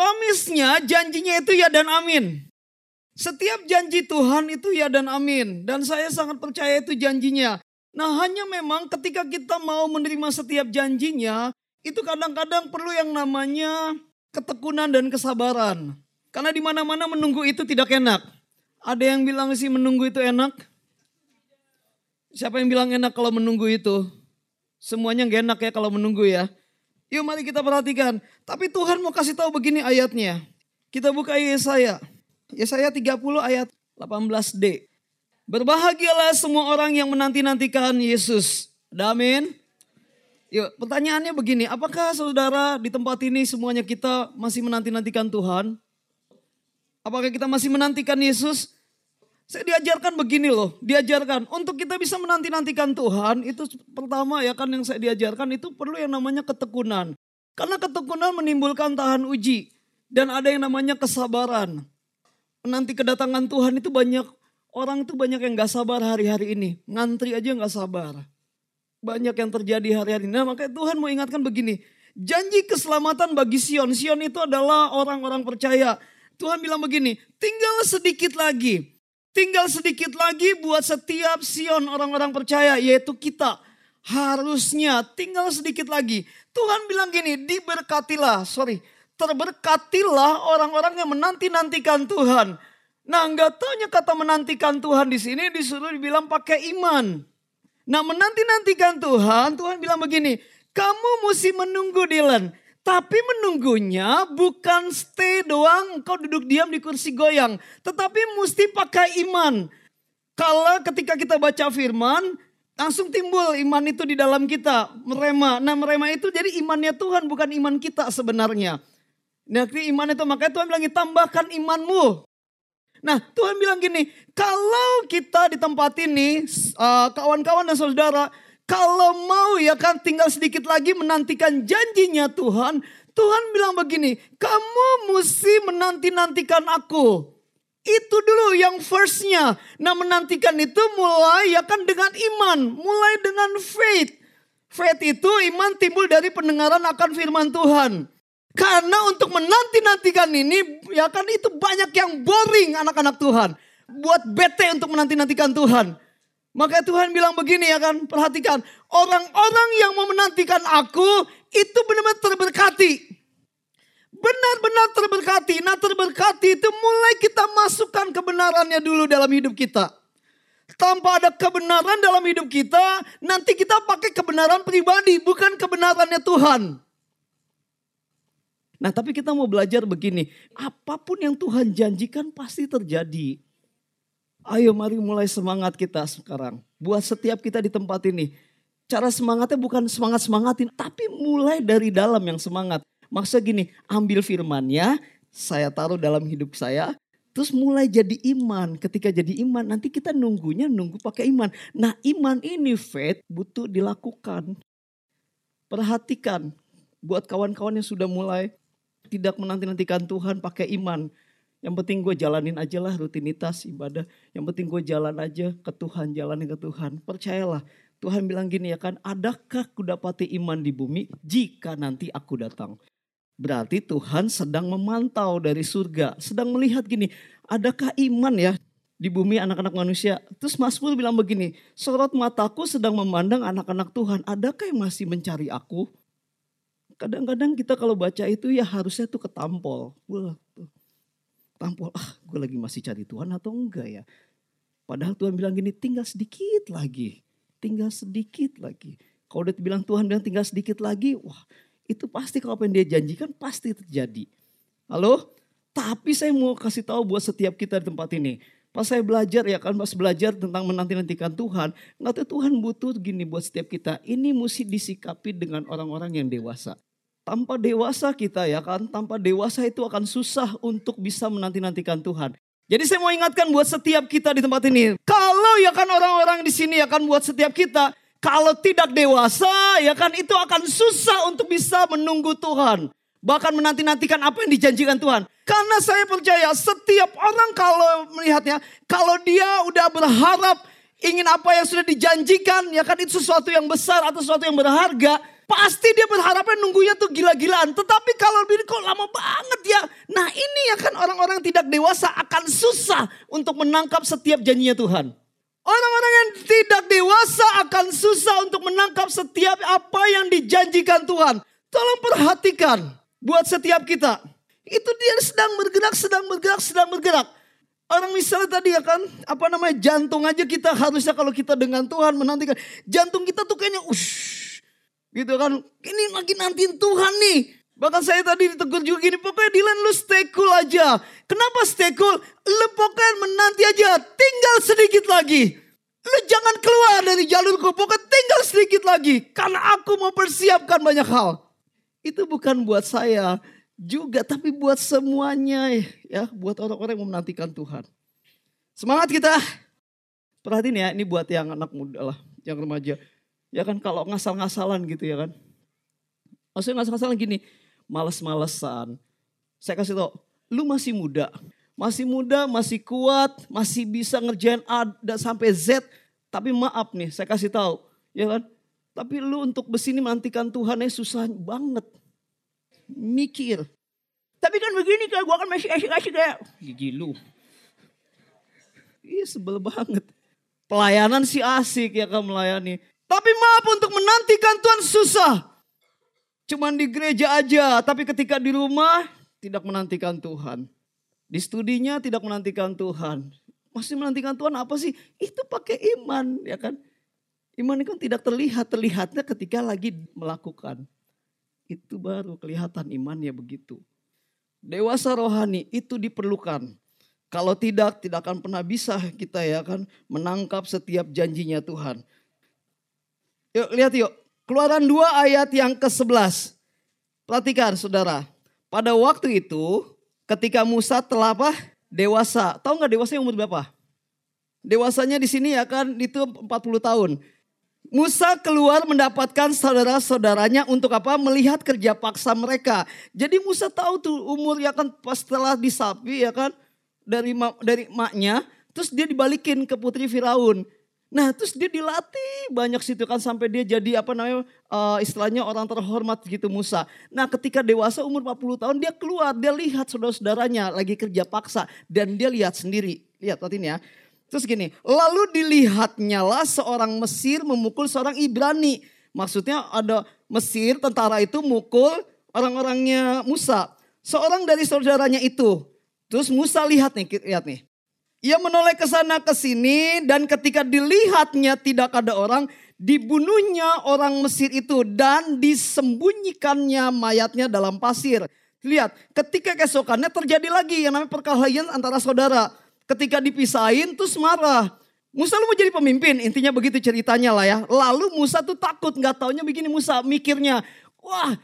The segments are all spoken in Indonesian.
promisnya, janjinya itu ya dan amin. Setiap janji Tuhan itu ya dan amin. Dan saya sangat percaya itu janjinya. Nah hanya memang ketika kita mau menerima setiap janjinya, itu kadang-kadang perlu yang namanya ketekunan dan kesabaran. Karena di mana-mana menunggu itu tidak enak. Ada yang bilang sih menunggu itu enak? Siapa yang bilang enak kalau menunggu itu? Semuanya gak enak ya kalau menunggu ya. Yuk mari kita perhatikan. Tapi Tuhan mau kasih tahu begini ayatnya. Kita buka Yesaya. Yesaya 30 ayat 18d. Berbahagialah semua orang yang menanti-nantikan Yesus. Amin. Yuk, pertanyaannya begini, apakah saudara di tempat ini semuanya kita masih menanti-nantikan Tuhan? Apakah kita masih menantikan Yesus? Saya diajarkan begini loh, diajarkan untuk kita bisa menanti-nantikan Tuhan itu pertama ya kan yang saya diajarkan itu perlu yang namanya ketekunan. Karena ketekunan menimbulkan tahan uji dan ada yang namanya kesabaran menanti kedatangan Tuhan itu banyak orang itu banyak yang gak sabar hari-hari ini. Ngantri aja gak sabar. Banyak yang terjadi hari-hari ini. Nah makanya Tuhan mau ingatkan begini. Janji keselamatan bagi Sion. Sion itu adalah orang-orang percaya. Tuhan bilang begini, tinggal sedikit lagi. Tinggal sedikit lagi buat setiap Sion orang-orang percaya yaitu kita. Harusnya tinggal sedikit lagi. Tuhan bilang gini, diberkatilah, sorry, terberkatilah orang-orang yang menanti-nantikan Tuhan. Nah nggak taunya kata menantikan Tuhan di sini disuruh dibilang pakai iman. Nah menanti-nantikan Tuhan, Tuhan bilang begini, kamu mesti menunggu Dylan. Tapi menunggunya bukan stay doang, kau duduk diam di kursi goyang. Tetapi mesti pakai iman. Kalau ketika kita baca firman, langsung timbul iman itu di dalam kita. Merema. Nah merema itu jadi imannya Tuhan, bukan iman kita sebenarnya. Nah iman itu makanya Tuhan bilang tambahkan imanmu. Nah Tuhan bilang gini, kalau kita di tempat ini uh, kawan-kawan dan saudara, kalau mau ya kan tinggal sedikit lagi menantikan janjinya Tuhan, Tuhan bilang begini, kamu mesti menanti-nantikan aku. Itu dulu yang firstnya. Nah menantikan itu mulai ya kan dengan iman, mulai dengan faith. Faith itu iman timbul dari pendengaran akan firman Tuhan. Karena untuk menanti-nantikan ini, ya kan itu banyak yang boring anak-anak Tuhan. Buat bete untuk menanti-nantikan Tuhan. Maka Tuhan bilang begini ya kan, perhatikan. Orang-orang yang mau menantikan aku, itu benar-benar terberkati. Benar-benar terberkati. Nah terberkati itu mulai kita masukkan kebenarannya dulu dalam hidup kita. Tanpa ada kebenaran dalam hidup kita, nanti kita pakai kebenaran pribadi, bukan kebenarannya Tuhan. Nah tapi kita mau belajar begini, apa pun yang Tuhan janjikan pasti terjadi. Ayo mari mulai semangat kita sekarang. Buat setiap kita di tempat ini. Cara semangatnya bukan semangat-semangatin, tapi mulai dari dalam yang semangat. Maksudnya gini, ambil firmannya, saya taruh dalam hidup saya, terus mulai jadi iman. Ketika jadi iman, nanti kita nunggunya nunggu pakai iman. Nah iman ini faith butuh dilakukan. Perhatikan, buat kawan-kawan yang sudah mulai tidak menanti-nantikan Tuhan pakai iman. Yang penting gue jalanin aja lah rutinitas ibadah. Yang penting gue jalan aja ke Tuhan, jalanin ke Tuhan. Percayalah, Tuhan bilang gini ya kan, adakah kudapati iman di bumi jika nanti aku datang? Berarti Tuhan sedang memantau dari surga, sedang melihat gini, adakah iman ya di bumi anak-anak manusia? Terus Mazmur bilang begini, sorot mataku sedang memandang anak-anak Tuhan, adakah yang masih mencari aku? Kadang-kadang kita kalau baca itu ya harusnya tuh ketampol. Wah, tampol, ah gue lagi masih cari Tuhan atau enggak ya. Padahal Tuhan bilang gini, tinggal sedikit lagi. Tinggal sedikit lagi. Kalau udah bilang Tuhan bilang tinggal sedikit lagi, wah itu pasti kalau apa yang dia janjikan pasti terjadi. Halo? Tapi saya mau kasih tahu buat setiap kita di tempat ini. Pas saya belajar ya kan, pas belajar tentang menanti-nantikan Tuhan. Nggak Tuhan butuh gini buat setiap kita. Ini mesti disikapi dengan orang-orang yang dewasa tanpa dewasa kita ya kan, tanpa dewasa itu akan susah untuk bisa menanti-nantikan Tuhan. Jadi saya mau ingatkan buat setiap kita di tempat ini. Kalau ya kan orang-orang di sini ya kan buat setiap kita. Kalau tidak dewasa ya kan itu akan susah untuk bisa menunggu Tuhan. Bahkan menanti-nantikan apa yang dijanjikan Tuhan. Karena saya percaya setiap orang kalau melihatnya. Kalau dia udah berharap ingin apa yang sudah dijanjikan. Ya kan itu sesuatu yang besar atau sesuatu yang berharga Pasti dia berharapnya nunggunya tuh gila-gilaan. Tetapi kalau lebih kok lama banget ya. Nah ini ya kan orang-orang tidak dewasa akan susah untuk menangkap setiap janjinya Tuhan. Orang-orang yang tidak dewasa akan susah untuk menangkap setiap apa yang dijanjikan Tuhan. Tolong perhatikan buat setiap kita. Itu dia sedang bergerak, sedang bergerak, sedang bergerak. Orang misalnya tadi ya kan, apa namanya jantung aja kita harusnya kalau kita dengan Tuhan menantikan. Jantung kita tuh kayaknya ush, Gitu kan, ini lagi nantiin Tuhan nih. Bahkan saya tadi ditegur juga gini, pokoknya Dylan lu stay cool aja. Kenapa stay cool? Lu pokoknya menanti aja, tinggal sedikit lagi. Lu jangan keluar dari jalurku, pokoknya tinggal sedikit lagi. Karena aku mau persiapkan banyak hal. Itu bukan buat saya juga, tapi buat semuanya ya. Buat orang-orang yang menantikan Tuhan. Semangat kita. Perhatiin ya, ini buat yang anak muda lah, yang remaja. Ya kan kalau ngasal-ngasalan gitu ya kan. Maksudnya ngasal-ngasalan gini, males-malesan. Saya kasih tau, lu masih muda. Masih muda, masih kuat, masih bisa ngerjain A dan sampai Z. Tapi maaf nih, saya kasih tahu, ya kan? Tapi lu untuk besini menantikan Tuhan ya susah banget. Mikir. Tapi kan begini kayak gue kan masih asik-asik kayak gigi lu. Iya sebel banget. Pelayanan sih asik ya kan melayani. Tapi maaf untuk menantikan Tuhan susah. Cuman di gereja aja, tapi ketika di rumah tidak menantikan Tuhan. Di studinya tidak menantikan Tuhan. Masih menantikan Tuhan apa sih? Itu pakai iman, ya kan? Iman itu kan tidak terlihat, terlihatnya ketika lagi melakukan. Itu baru kelihatan imannya begitu. Dewasa rohani itu diperlukan. Kalau tidak, tidak akan pernah bisa kita ya kan menangkap setiap janjinya Tuhan. Yuk lihat yuk. Keluaran 2 ayat yang ke-11. Perhatikan saudara. Pada waktu itu ketika Musa telah apa? Dewasa. Tahu nggak dewasa umur berapa? Dewasanya di sini ya kan itu 40 tahun. Musa keluar mendapatkan saudara-saudaranya untuk apa? Melihat kerja paksa mereka. Jadi Musa tahu tuh umur ya kan pas setelah disapi ya kan dari dari maknya, terus dia dibalikin ke putri Firaun. Nah terus dia dilatih banyak situ kan sampai dia jadi apa namanya uh, istilahnya orang terhormat gitu Musa. Nah ketika dewasa umur 40 tahun dia keluar dia lihat saudara-saudaranya lagi kerja paksa dan dia lihat sendiri. Lihat ini ya. Terus gini, lalu dilihatnya lah seorang Mesir memukul seorang Ibrani. Maksudnya ada Mesir tentara itu mukul orang-orangnya Musa. Seorang dari saudaranya itu. Terus Musa lihat nih, lihat nih. Ia menoleh ke sana ke sini dan ketika dilihatnya tidak ada orang, dibunuhnya orang Mesir itu dan disembunyikannya mayatnya dalam pasir. Lihat, ketika keesokannya terjadi lagi yang namanya perkelahian antara saudara. Ketika dipisahin terus marah. Musa lu mau jadi pemimpin, intinya begitu ceritanya lah ya. Lalu Musa tuh takut, nggak taunya begini Musa mikirnya, wah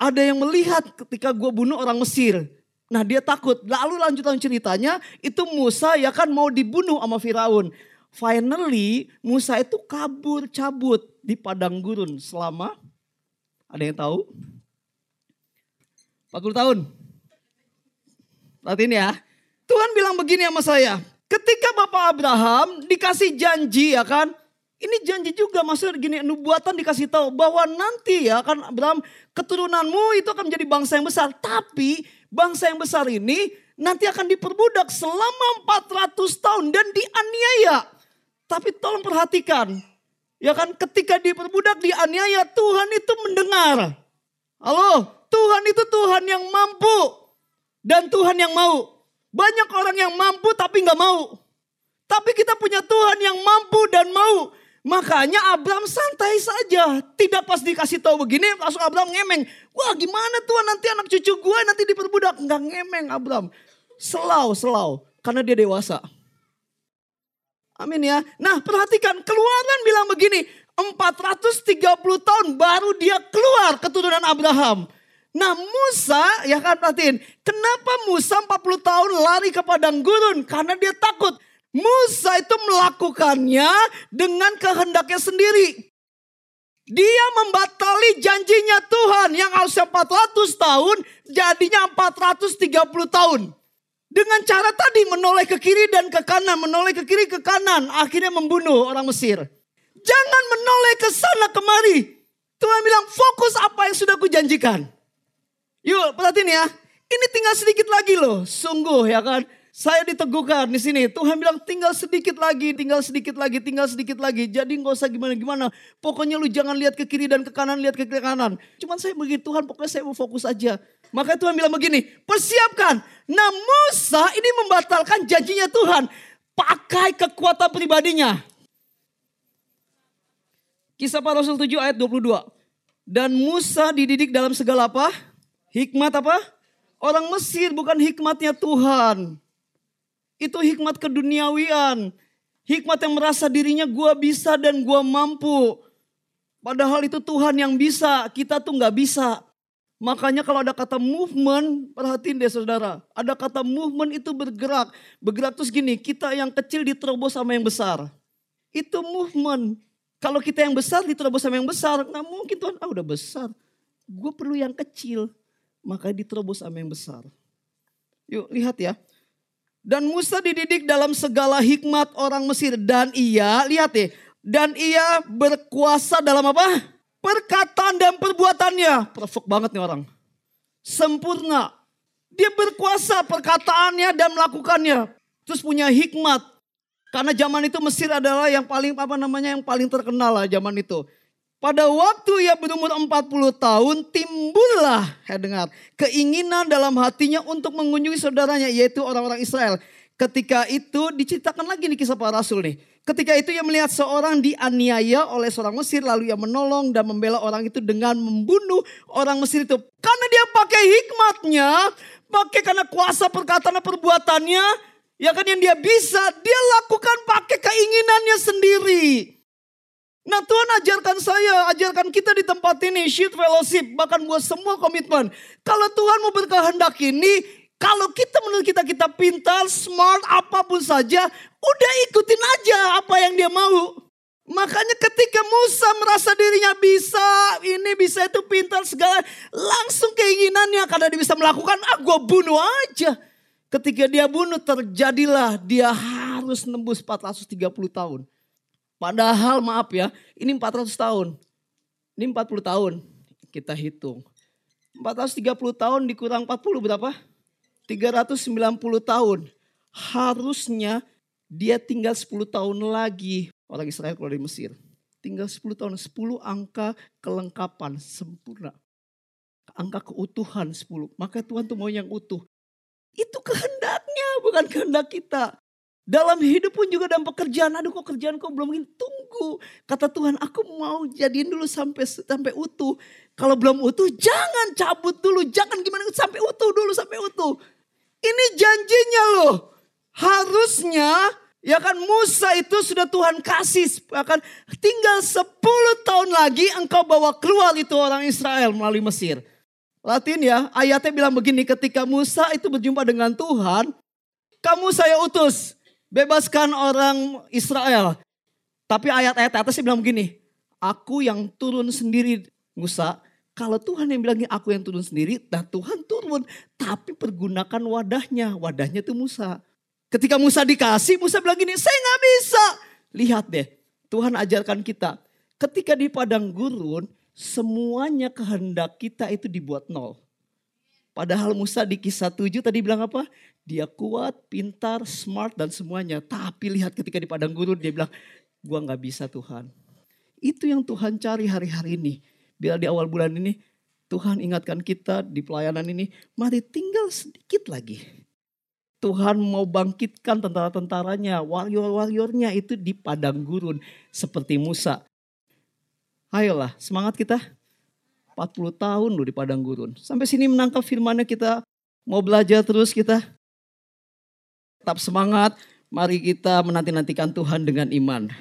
ada yang melihat ketika gue bunuh orang Mesir. Nah dia takut. Lalu lanjutan ceritanya itu Musa ya kan mau dibunuh sama Firaun. Finally Musa itu kabur cabut di padang gurun selama ada yang tahu? 40 tahun. Perhatiin ya. Tuhan bilang begini sama saya. Ketika Bapak Abraham dikasih janji ya kan. Ini janji juga maksudnya gini nubuatan dikasih tahu bahwa nanti ya kan Abraham keturunanmu itu akan menjadi bangsa yang besar. Tapi bangsa yang besar ini nanti akan diperbudak selama 400 tahun dan dianiaya. Tapi tolong perhatikan. Ya kan ketika diperbudak dianiaya Tuhan itu mendengar. Halo, Tuhan itu Tuhan yang mampu. Dan Tuhan yang mau. Banyak orang yang mampu tapi nggak mau. Tapi kita punya Tuhan yang mampu dan mau. Makanya Abraham santai saja. Tidak pas dikasih tahu begini langsung Abraham ngemeng. Wah gimana Tuhan nanti anak cucu gue nanti diperbudak. Enggak ngemeng Abraham. Selau, selau. Karena dia dewasa. Amin ya. Nah perhatikan keluaran bilang begini. 430 tahun baru dia keluar keturunan Abraham. Nah Musa ya kan perhatiin. Kenapa Musa 40 tahun lari ke padang gurun? Karena dia takut Musa itu melakukannya dengan kehendaknya sendiri. Dia membatali janjinya Tuhan yang harusnya 400 tahun jadinya 430 tahun. Dengan cara tadi menoleh ke kiri dan ke kanan, menoleh ke kiri ke kanan, akhirnya membunuh orang Mesir. Jangan menoleh ke sana kemari. Tuhan bilang fokus apa yang sudah kujanjikan. Yuk perhatiin ya. Ini tinggal sedikit lagi loh. Sungguh ya kan. Saya diteguhkan di sini. Tuhan bilang tinggal sedikit lagi, tinggal sedikit lagi, tinggal sedikit lagi. Jadi nggak usah gimana-gimana. Pokoknya lu jangan lihat ke kiri dan ke kanan, lihat ke kiri kanan. Cuman saya begini Tuhan, pokoknya saya mau fokus aja. Maka Tuhan bilang begini, persiapkan. Nah Musa ini membatalkan janjinya Tuhan. Pakai kekuatan pribadinya. Kisah para Rasul 7 ayat 22. Dan Musa dididik dalam segala apa? Hikmat apa? Orang Mesir bukan hikmatnya Tuhan. Itu hikmat keduniawian. Hikmat yang merasa dirinya gua bisa dan gua mampu. Padahal itu Tuhan yang bisa, kita tuh nggak bisa. Makanya kalau ada kata movement, perhatiin deh saudara. Ada kata movement itu bergerak. Bergerak terus gini, kita yang kecil diterobos sama yang besar. Itu movement. Kalau kita yang besar diterobos sama yang besar, nggak mungkin Tuhan, ah udah besar. Gue perlu yang kecil, makanya diterobos sama yang besar. Yuk lihat ya. Dan Musa dididik dalam segala hikmat orang Mesir. Dan ia, lihat ya. Dan ia berkuasa dalam apa? Perkataan dan perbuatannya. Provok banget nih orang. Sempurna. Dia berkuasa perkataannya dan melakukannya. Terus punya hikmat. Karena zaman itu Mesir adalah yang paling apa namanya yang paling terkenal lah zaman itu. Pada waktu ia berumur 40 tahun timbullah, ya dengar, keinginan dalam hatinya untuk mengunjungi saudaranya yaitu orang-orang Israel. Ketika itu diceritakan lagi nih kisah para rasul nih. Ketika itu ia melihat seorang dianiaya oleh seorang Mesir lalu ia menolong dan membela orang itu dengan membunuh orang Mesir itu. Karena dia pakai hikmatnya, pakai karena kuasa perkataan dan perbuatannya, ya kan yang dia bisa, dia lakukan pakai keinginannya sendiri. Nah Tuhan ajarkan saya, ajarkan kita di tempat ini, shield fellowship, bahkan buat semua komitmen. Kalau Tuhan mau berkehendak ini, kalau kita menurut kita kita pintar, smart, apa pun saja, udah ikutin aja apa yang dia mau. Makanya ketika Musa merasa dirinya bisa, ini bisa itu pintar segala, langsung keinginannya karena dia bisa melakukan, ah gue bunuh aja. Ketika dia bunuh terjadilah dia harus nembus 430 tahun. Padahal maaf ya, ini 400 tahun. Ini 40 tahun. Kita hitung. 430 tahun dikurang 40 berapa? 390 tahun. Harusnya dia tinggal 10 tahun lagi orang Israel keluar dari Mesir. Tinggal 10 tahun, 10 angka kelengkapan sempurna. Angka keutuhan 10. Maka Tuhan tuh mau yang utuh. Itu kehendaknya, bukan kehendak kita. Dalam hidup pun juga dalam pekerjaan, aduh kok kerjaan kok belum ini, tunggu. Kata Tuhan, aku mau jadiin dulu sampai sampai utuh. Kalau belum utuh, jangan cabut dulu, jangan gimana sampai utuh dulu, sampai utuh. Ini janjinya loh. Harusnya ya kan Musa itu sudah Tuhan kasih akan tinggal 10 tahun lagi engkau bawa keluar itu orang Israel melalui Mesir. Latin ya, ayatnya bilang begini ketika Musa itu berjumpa dengan Tuhan, kamu saya utus bebaskan orang Israel. Tapi ayat-ayat atasnya bilang begini, aku yang turun sendiri Musa, kalau Tuhan yang bilang aku yang turun sendiri, nah Tuhan turun. Tapi pergunakan wadahnya, wadahnya itu Musa. Ketika Musa dikasih, Musa bilang gini, saya nggak bisa. Lihat deh, Tuhan ajarkan kita. Ketika di padang gurun, semuanya kehendak kita itu dibuat nol. Padahal Musa di kisah 7 tadi bilang apa? Dia kuat, pintar, smart dan semuanya. Tapi lihat ketika di padang gurun dia bilang, gua nggak bisa Tuhan. Itu yang Tuhan cari hari-hari ini. Bila di awal bulan ini Tuhan ingatkan kita di pelayanan ini, mari tinggal sedikit lagi. Tuhan mau bangkitkan tentara-tentaranya, warrior-warriornya itu di padang gurun seperti Musa. Ayolah, semangat kita. 40 tahun loh di padang gurun. Sampai sini menangkap firmannya kita mau belajar terus kita. Tetap semangat, mari kita menanti-nantikan Tuhan dengan iman.